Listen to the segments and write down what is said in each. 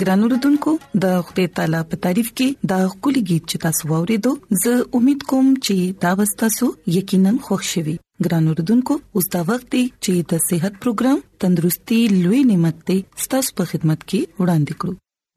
ګران اوردونکو د خپل تعالی په تعریف کې دا خولي गीत چې تاسو وورېدو زه امید کوم چې دا وستاسو یقینا خوښ شوي ګران اوردونکو اوس دا وخت دی چې د صحت پروګرام تندرستي لوي نعمت ته ستاسو په خدمت کې وړاندې کړو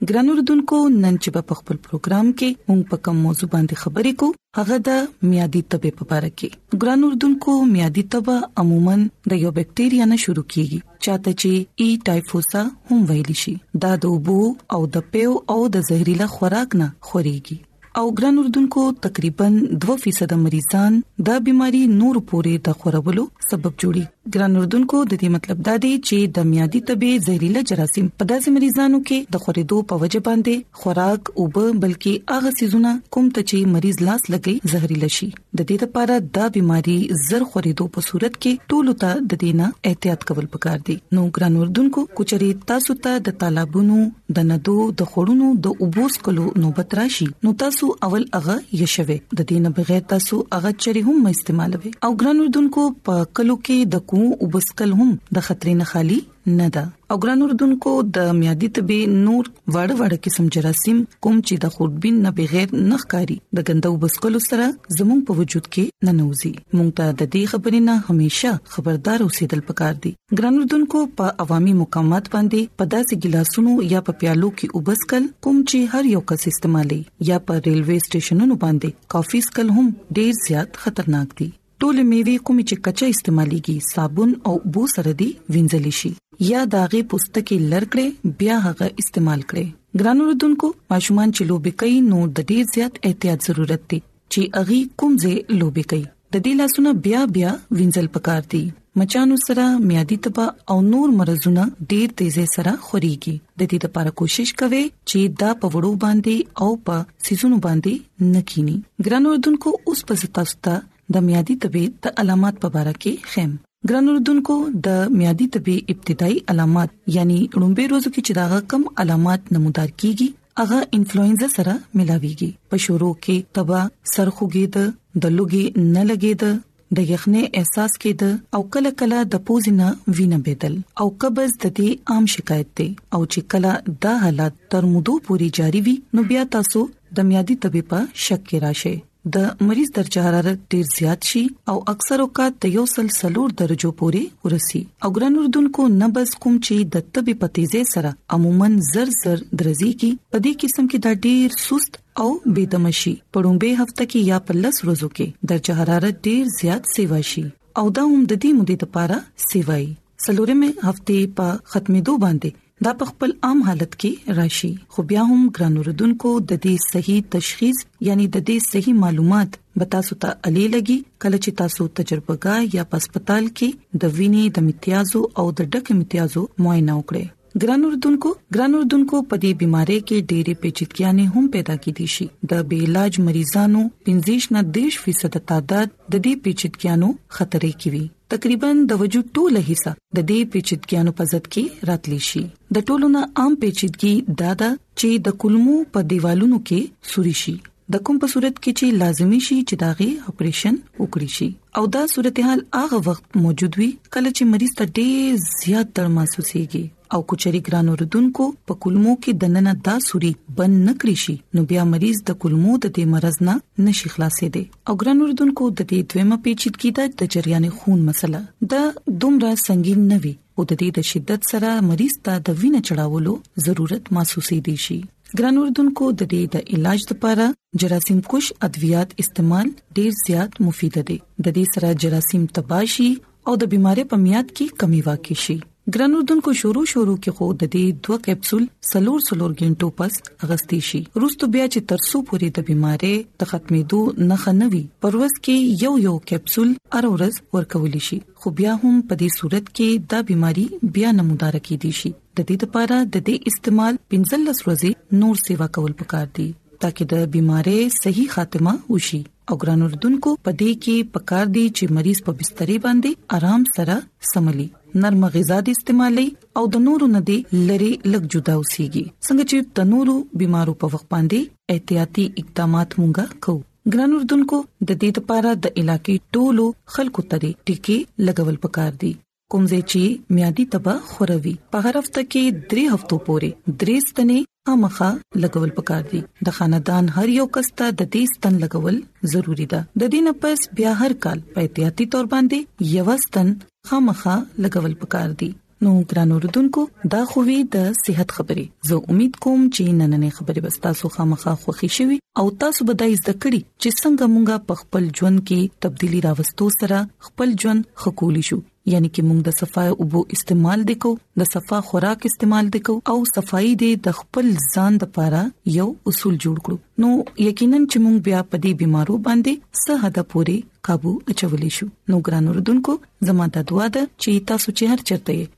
ګران اوردونکو نن چې په خپل پروګرام کې موږ په کوم موضوع باندې خبرې کوو هغه د میادي تبه په اړه کې ګران اوردونکو میادي تبه عموما د یو بکټریا نه شروع کیږي چاته چې ای e ټایفوسا هم ویل شي دا د وبو او د پیو او د زهريلا خوراک نه خوريږي او ګران اردوونکو تقریبا 2% مریضان دا بيماري نور پورې د خورولو سبب جوړي ګران اردوونکو د دې مطلب دا دی چې د میادي تبي زهريله جراثیم په داسې مریضانو کې د خورېدو په وجه باندې خوراک او بلکې هغه سيزونه کوم ته چې مریض لاس لګي زهريله شي د دې لپاره دا بيماري زر خوريدو په صورت کې ټولو ته د دینه احتیاط کول پکار دي نو ګران اردوونکو کوچري تاسو ته د طالبونو د ندو د خړونو د اوبوس کلو نوبت راشي نو تاسو اول هغه یشوي د دینه بغیر تاسو هغه چری هم استعمالوي او ګران اردوونکو په کلو کې د کوم اوبسکل هم د خطرې نه خالي نه ده او ګران اردوونکو د میادي طبي نور وړ وړ قسم جراثیم کوم چې د خوردبین نه بغیر نخکاری د ګندو بسکلو سره زموږ په وجود کې نه نوځي مونږ ته د دې خبرې نه همیشه خبردار اوسېدل پکار دي ګران اردوونکو په عوامي مقامات باندې په داسې ګلاسونو یا په پیالو کې وبسکل کوم چې هر یو کس استعمالي یا په ریلوي سټیشنونو باندې کافي سکل هم ډیر زیات خطرناک دي ټول میوي کوم چې کچا استعماليږي صابون او بو سره دی وینځل شي یا داغه پوستکی لړکړي بیا هغه استعمال کړي ګرانو ردوونکو ماشومان چې لوبي کوي نو د ډیر زیات احتیاط ضرورت دی چې اغي کوم ځای لوبي کوي د دې لاسونه بیا بیا وینځل پکار دي مچانو سره میادي تبه او نور مرزونه ډیر تیزه سره خوريږي د دې لپاره کوشش کوي چې دا په وړو باندې او په سيزونو باندې نکینی ګران اردوونکو اوس په تاسو ته د میادي تبه د علامات په اړه کې خیم ګران اردوونکو د میادي تبي ابتدایي علامات یعنی لومبه روزو کې چې دا کم علامات نمودار کیږي هغه انفلوئنزا سره ملاويږي په شورو کې تبا سرخوګي د دلوګي نه لګي د د یخنې احساس کېده او کله کله د پوزینه وینه بدل او قبض د دې عام شکایت دی او چې کله دا حالت تر مودو پوري جاری وي نو بیا تاسو د میادي طبي په شک کې راشي د مریض درجه حرارت ډیر زیات شي او اکثر اوقات د یو سل سلور درجو پوري ورسي او ګران اردوونکو نبز کوم چې د طبي په تیزه سره عموما زر زر درځي کې په دې قسم کې دا ډیر سست او بيدمشي پړومبه هفته کې یا په لس ورځو کې درجه حرارت ډیر زیات سیوا شي او دا هم د دې مودې لپاره سیوای سلورمه هفته په ختمېدو باندې دا په خپل عام حالت کې راشي خو بیا هم ګران اوردونکو د دې صحیح تشخیص یعنی د دې صحیح معلومات به تاسو ته علي لګي کله چې تاسو تجربه غا یا په هسپتال کې د وینې د امتیازو او د ډک امتیازو معاینه وکړئ ګران اردوونکو ګران اردوونکو په دې بيمارۍ کې ډېری پیچیدګیاں هم پیدا کیدي شي د بې علاج مریضانو 15 نه 10% تعداد د دې پیچیدګیاں خطرې کې وي تقریبا د وجود ټوله حصہ د دې پیچیدګیاں په ضد کې راتلی شي د ټولو نه عام پیچیدګي دا ده چې د کولمو په دیوالونو کې سوري شي د کوم په صورت کې چې لازمي شي چې داغي اپریشن وکړي شي او دا صورتحال هغه وخت موجود وي کله چې مریض ته ډېر زیات درد محسوسيږي او کچري ګران اوردونکو په کلمو کې د نننه دا سوري بند نکړي شي نو بیا مریض د کلمو د دې مرز نه نشي خلاصې دي او ګران اوردونکو د دې دویمه پیچیدګي ده د جریان خون مسله دا دومره سنگین نه وي او د دې د شدت سره مریض ته د وینې چړاولو ضرورت محسوسې دي شي ګران اردوونکو د دې د علاج لپاره جراثیم کش ادویات استعمال ډیر زیات مفید دي د دې سره جراثیم تباشي او د بيمارۍ په میاد کې کمی واقع شي ګران اردوونکو شروع شروع کې خو د دې دوه کپسول سلور سلور غنټو پس اغستې شي روستو بیا چې ترسو پورې د بيمارۍ د ختمېدو نه خنوي پروس کې یو یو کپسول ارورز ورکول شي خو بیا هم په دې صورت کې دا بيماري بیا نمودار کې دي شي د دې لپاره د دې استعمال 15 ورځې نور سیوا کول پکار دي ترڅو د بيمارۍ صحیح خاتمه وشي او ګران اردوونکو پدې کې پکار دي چې مریض په بسترې باندې آرام سره سملي نرم غذا د استعمالي او د نورو نه دي لري لګ جدا اوسيږي څنګه چې د نورو بيمارو په وخت باندې احتیاطي اقدامات مونږه کوو ګران اردوونکو د دې لپاره د علاقې ټولو خلکو ترې ټکی لګول پکار دي کوم ځای چې میادي تبه خوروي په هر هفته کې درې هفتو پورې درې ستنې خامخا لګول پکار دي د خاندان هر یو کس ته د دې ستن لګول ضروری ده د دې نه پس بیا هر کال په احتیاطي تور باندې یو ستن خامخا لګول پکار دي نو ګران اوردونکو دا خو وی د صحت خبرې زه امید کوم چې نننې خبرې به تاسو خامخا خوښی شي او تاسو به د زده کړې چې څنګه مونږه په خپل ژوند کې تبدیلی راوستو سره خپل ژوند خکولی شو یعنی چې موږ د صفای او بو استعمال وکړو د صفا خوراک استعمال وکړو او صفائی دې د خپل ځان د پاره یو اصول جوړ کړو نو یقینا چې موږ بیا په دې بيمارو باندې سه حد پوري قابو اچولې شو نو ګران اردوونکو زموږ د دعا ده چې تاسو چې هر چرته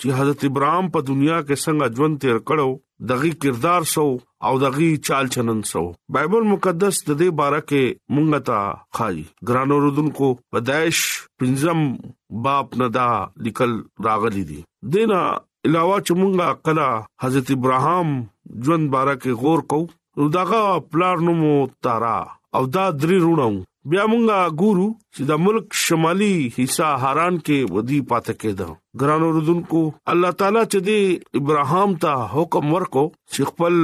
چې حضرت ابراهام په دنیا کې څنګه ژوند تیر کړو دغه کردار سو او دغه چال چلن سو بایبل مقدس د دې باره کې مونږ ته خای ګران اوردونکو پدایش پنځم باب نه دا لیکل راغلي دي دینا علاوه چې مونږه کلا حضرت ابراهام ژوند باره کې غور کو نو دغه پلار نوم تارا او دا درې رونو بیا مونږه ګورو چې د ملک شمالي حصہ حران کې ودی پاتې کېده ګران اوردونکو الله تعالی چې دی ابراهام ته حکم ورکو چې خپل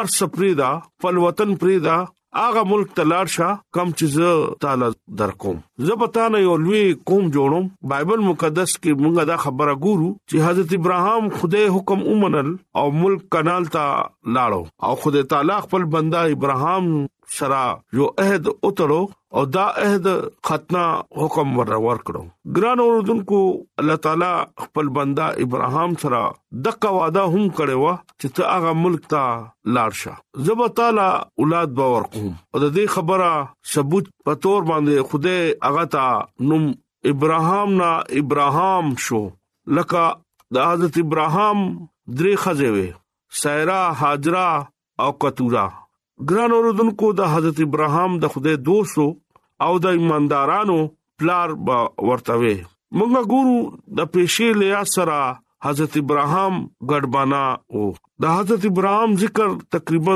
ارس پریدا خپل وطن پریدا هغه ملک تلار شه کم چې زه تعالی درکوم زه په تا نه یو لوی قوم جوړوم بایبل مقدس کې مونږه دا خبره ګورو چې حضرت ابراهام خدای حکم ومنل او ملک کنال ته لاړو او خدای تعالی خپل بندا ابراهام سره یو عہد اتړو او دا عہد ختمه حکم ور ورکړو ګران اوردونکو الله تعالی خپل بندا ابراهام سره دغه وعده هم کړو چې ته هغه ملک ته لاړ شه زب تعالی اولاد باور کوم او د دې خبره ثبوت په تور باندې خوده هغه تا نوم ابراهام نا ابراهام شو لکه د حضرت ابراهام درې خزه وي سایرا حاجرا او قطورا ګران اوردونکو د حضرت ابراهام د خوده دوستو او د ایماندارانو پلار ورته وي موږ ګورو د پېښې لیا سره حضرت ابراهام ګډبانا او د حضرت ابراهام ذکر تقریبا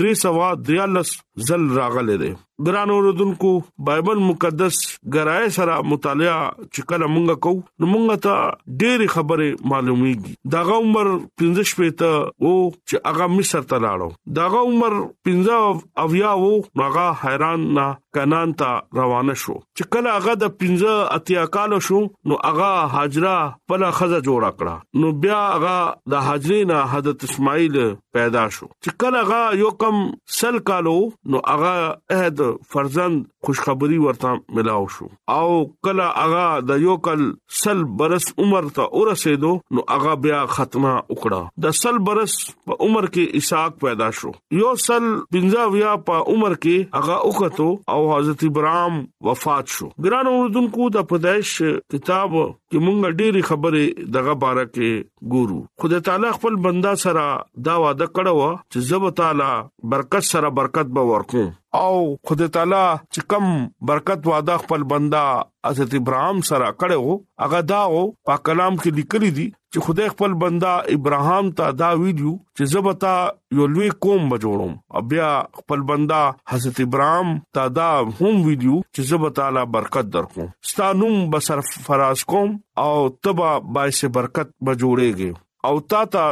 343 ځل راغلی دی ګران اوردونکو بایبل مقدس غراي سره مطالعه چې کله مونږه کو نو مونږه ته ډېری خبره معلومیږي داغه عمر 15 پېته او چې هغه مصر ته لاړو داغه عمر 15 اویا وو نوغه حیران نه کنان ته روانه شو چې کله هغه د 15 اتیا کال شو نو هغه هاجره خپل خزه جوړ کړه نو بیا هغه د هاجرې نه حضرت اسماعیل پیدا شو چې کله هغه یو کم سل کالو نو هغه عہد فرزند خوشخبری ورته ملاو شو او کله هغه د یو کل سل برس عمر ته ورسېدو نو هغه بیا ختمه وکړه د سل برس په عمر کې اسحاق پیدا شو یو سل بنځا ویا په عمر کې هغه وکړو او حضرت ابراهام وفات شو ګران اوردونکو د پدایش کتاب کې مونږ ډېری خبره دغه باره کې ګورو خدای تعالی خپل بندا سره دا وعده کړو چې زب تعالی برکت سره برکت به ورکو او خدای تعالی چې کم برکت وعده خپل بندا حضرت ابراهام سره کړو هغه داو په کلام کې لیکلي دي چې خدای خپل بندا ابراهام ته دا ویلو چې زبتا یو لوی قوم بجوړم بیا خپل بندا حضرت ابراهام ته دا هم ویلو چې زبتا لا برکت درکوم ستانوم بسر فراز کوم او تبا باعث برکت بجوړېږي او تا ته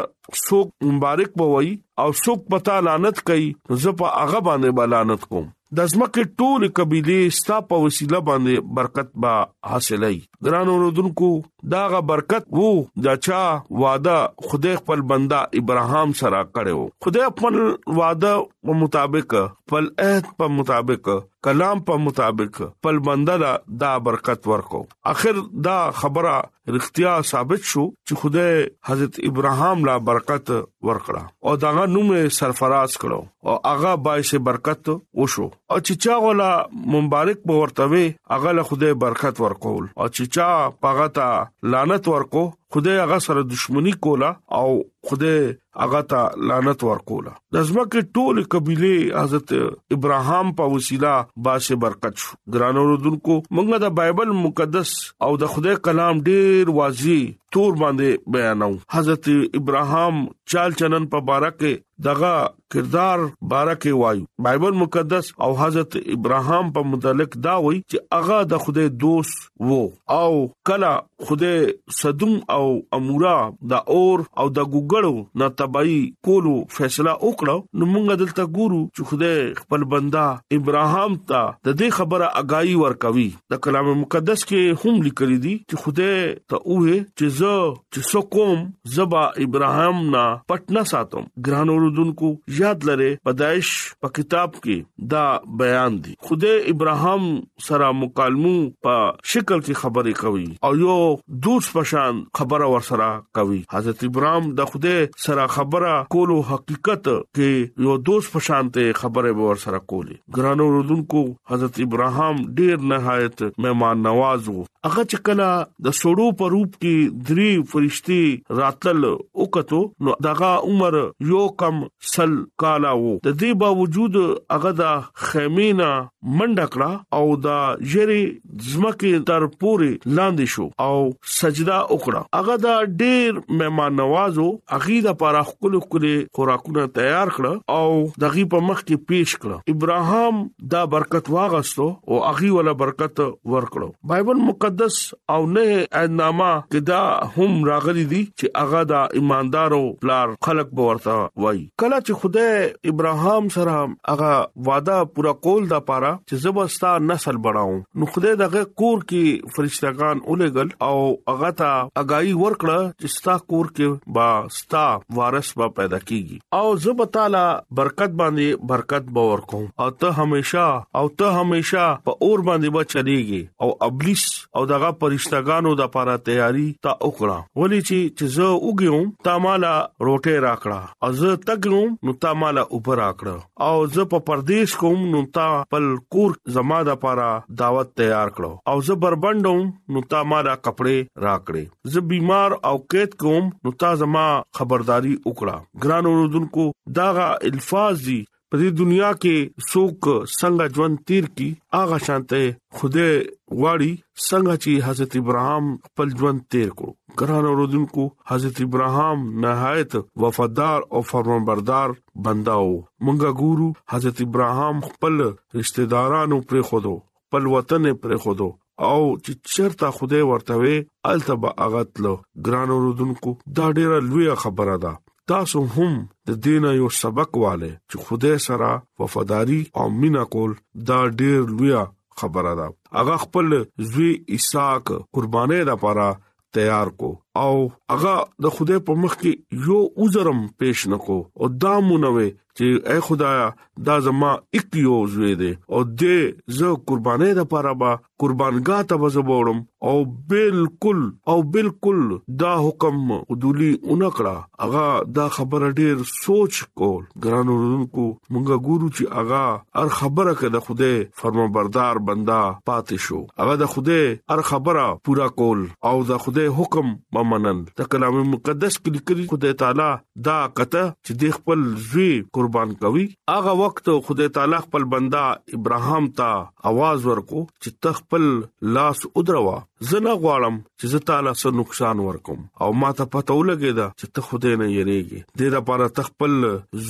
څوک مبارک بوي او څوک پتا لعنت کوي زه په هغه باندې بلانت کوم د ځمکې ټول قبيله ستا په وسیله باندې برکت با حاصلای ګران اوردونکو داغه برکت وو دا چا وعده خدای خپل بندا ابراهام سره کړو خدای خپل وعده په مطابق خپل عہد په مطابق کلام په مطابق خپل بندا دا برکت ورکو اخر دا خبره رښتیا ثابت شو چې خدای حضرت ابراهام لا برکت ورکړه او داغه نوم سرفراز کړو او هغه باعث برکت وشو او چې چا غلا مبارک به ورتوي هغه له خدای برکت ورکول او چې چا پغه تا لعنت ورکو خدای هغه سره دښمنی کولا او خدای هغه ته لعنت ورکوله د ځمکه ټول قبيله حضرت ابراهام په وسیله باسه برکت شو ګران اوردونکو موږ د بایبل مقدس او د خدای کلام ډیر واضح تور باندې بیانو حضرت ابراهام چال چلن په باره کې دغه کردار باره کې وایو بایبل مقدس او حضرت ابراهام په متعلق دا وایي چې هغه د خدای دوست وو او کله خوده صدوم او امورا د اور او د ګوګړو نه تبعی کولو فیصله وکړه نو موږ دلته ګورو چې خوده خپل بندا ابراهام ته د دې خبره اگایي ورکوي د کلام مقدس کې هم لیکل دي چې خوده ته وې چې زه چې سو کوم زبا ابراهام نه پټنا ساتم ګران اوردونکو یاد لره پدایش په کتاب کې دا بیان دي خوده ابراهام سره مکالمو په شکل کې خبرې کوي او یو دوست پشان خبره ورسره کوي حضرت ابراهيم د خوده سره خبره کولو حقیقت کې یو دوست پشان ته خبره ورسره کولی ګرانو رودونکو حضرت ابراهيم ډیر نهایت مهمان نواز وو هغه چې کله د سړو په روپ کې درې فرشتي راتل او کتو نو دغه عمر یو کم سل کالا وو د دې باوجود هغه د خیمینا منډه کړه او دا جری زمکه تر پوري لاندې شو او سجدا وکړه هغه دا ډیر مهمان نوازو اغي د پاره خپل خپل خوراکونه تیار کړ او دغه په مخ کې پیش کړ ابراهام دا برکت واغستو او اغي ولا برکت ورکړو بایبل مقدس او نه ادنامه کې دا هم راغلي دي چې هغه دا ایماندارو پلار خلق به ورته وای کله چې خدای ابراهام سره هغه وعده پورا کول دا پاره چې زبستا نسل بناو نو خدای دغه کور کې فرشتګان اولېګل او هغه ته اگای ورکړه چې ستا کور کې با ستا وارث با پیدا کیږي او زب تعالی برکت باندې برکت باور کوم او ته همیشا او ته همیشا په اور باندې بچ چلیږي او ابلیس او دغه پرشتګانو د لپاره تیاری تا وکړه ولی چې چې زه وګیوم تا مالا روټه راکړه او زه تګوم نو تا مالا اوپر راکړه او زه په پردیش کوم نو تا پل کور زما د لپاره دعوت تیار کړو او زه بربندوم نو تا مالا کپڑے راکړې زه بیمار او قید کوم نو تا زما خبرداري وکړه ګران اوردونکو داغه الفاظ دي په دې دنیا کې څوک څنګه ژوند تیر کی هغه شانته خوده غواړي څنګه چې حضرت ابراهام خپل ژوند تیر کو ګران اوردونکو حضرت ابراهام نهایت وفادار او فرمانبردار بنده و مونږه ګورو حضرت ابراهام خپل رشتہ دارانو پر خودو خپل وطن پرېخودو او چې چرته خوده ورته وي الته به اغتلو ګران اوردونکو دا ډیره لوی خبره ده تاسو هم د دین یو سبق والے چې خوده سره وفاداری او مینا کول دا ډیر لوی خبره ده هغه خپل زوی اسحاق قربانې لپاره تیار کو او هغه د خدای په مخ کې یو عذرم پېښ نکو او دا مونوي چې اے خدایا دا زما اک یو زوی دی او دې زه قربانې د پاره با قربانګا ته وزبوړم او بالکل او بالکل دا حکم قدولی اونکړه هغه دا خبره ډیر سوچ کول ګران اوردونکو مونږه ګورو چې اغا هر خبره کده خوده فرمان بردار بندا پاتې شو اغا د خوده هر خبره پورا کول او د خوده حکم ممنل د کلام مقدس کې لیکلي خوده تعالی دا کته چې د خپل زوی قربان کوي اغا وخت خوده تعالی خپل بندا ابراهام ته आवाज ورکو چې تخپل لاس ودروا زنه غواړم چې زه تعالی سره نقصان ورکوم او ما ته پته ولګی دا چې ته خدای نه یریږي د دې لپاره تخپل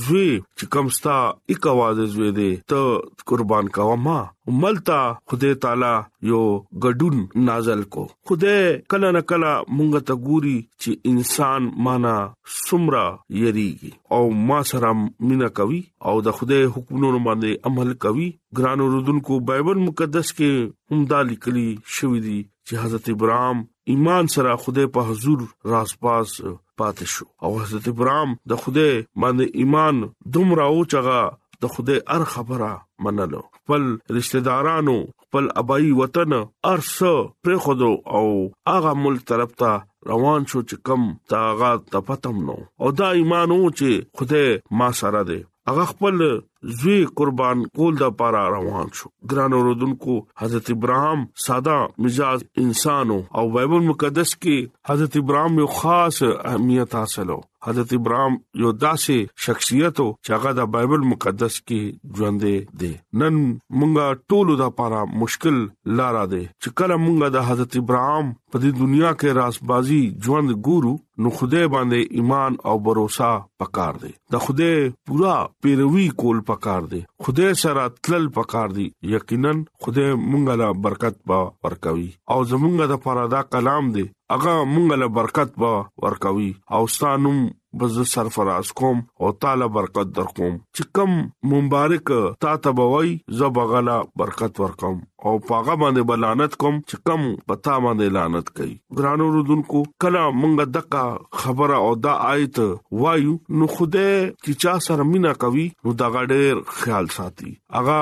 زوی چې کمستا یک आवाज زوی دی ته قربان کاوه ما ملتا خدای تعالی یو غډون نازل کو خدای کله نه کله مونږ ته ګوري چې انسان مانا سمرا یریږي او ما سره مینا کوي او د خدای حکمونو باندې عمل کوي ګرانو رودونکو بایبل مقدس کې همدا لیکلي شوې دي چې حضرت ابراهام ایمان سره خدای په حضور راسپاس پاتې شو او حضرت ابراهام د خدای باندې ایمان دومره او چغه د خدای ار خبره منلو خپل رشتہ دارانو خپل ابائی وطن ارسه پر خودو او هغه ملک طرف ته روان شو چې کم تاغا تپتم نو او دا ایمان و چې خدای ما سره دی هغه خپل زوی قربان کول د پاره روان شو ګران اوردونکو حضرت ابراهام ساده مزاج انسان او بایبل مقدس کې حضرت ابراهام یو خاص اهمیت حاصلو حضرت ابراهام یو داسې شخصیت او چې هغه د بایبل مقدس کې ژوند دی نن مونږه ټولو د لپاره مشکل لار ده چې کله مونږه د حضرت ابراهام په دې دنیا کې راسبازي ژوند ګورو نو خدای باندې ایمان او باور پکار دی د خوده پورا پیروي کول پکار دي خوده سره تلل پکار دي یقینا خوده مونږ لا برکت با ورکوي او زمونږ د پاره دا کلام دي اغه مونږ لا برکت با ورکوي او ستانم بز سرفراز کوم او تعالی برکت در کوم چې کم مبارک تا تبوي زبغلا برکت ور کوم او پاغه باندې بلانت کوم چې کم پتا باندې لعنت کوي ګرانو رودونکو کله مونږ دغه خبره او دا آیت وایو نو خوده چې چا سره مینا کوي نو دا غډیر خیال ساتي اغا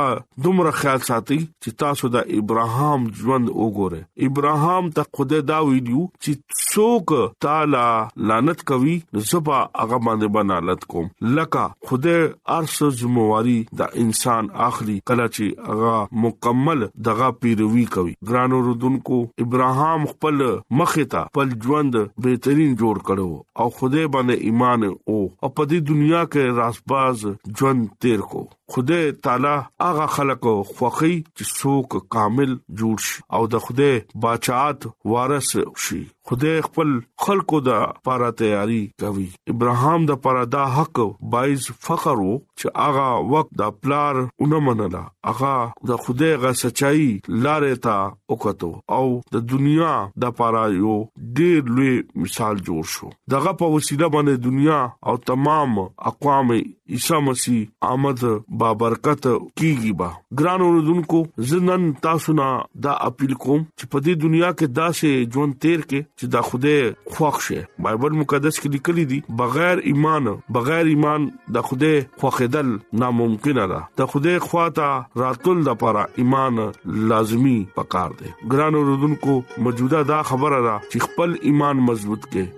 دومره خیال ساتي چې تاسو د ابراهام ژوند وګوره ابراهام ته خوده دا ویډیو چې څوک تعالی لعنت کوي نو زبا اغه باندې بنالت کوم لکه خدای ارس ذمہواری د انسان اخلي کله چې هغه مکمل دغه پیروي کوي ګران اوردونکو ابراهام خپل مخه ته خپل ژوند بهترین جوړ کړو او خدای باندې ایمان او په دې دنیا کې راسباز ژوند تیر کو خدای تعالی هغه خلق خوخي چې څوک کامل جوړ شي او د خدای بچات وارث شي خدای خپل خلکو د پاره تیاری کوي ابراهام د پاره دا حق بایز فخر وو چې هغه وخت د پلار اونه منله هغه د خدای غ سچای لارې تا وکړو او د دنیا د پاره یو ډیر لوی مثال جوړ شو دغه په وسیله باندې دنیا او تمام اقوام عیسی مسیح آمد با برکت کیږي با ګران اوردونکو زنن تاسو نه دا اپیل کوم چې په دې دنیا کې داسې ژوند تیر کې چې دا خوده خوښ شي بایبل مقدس کې لیکلي دي بغیر ایمان بغیر ایمان دا خوده خوخدل ناممکن ده دا خوده خواته راتل د لپاره ایمان لازمی پکار دی ګران اوردونکو موجوده دا خبره ده چې خپل ایمان مضبوط کړئ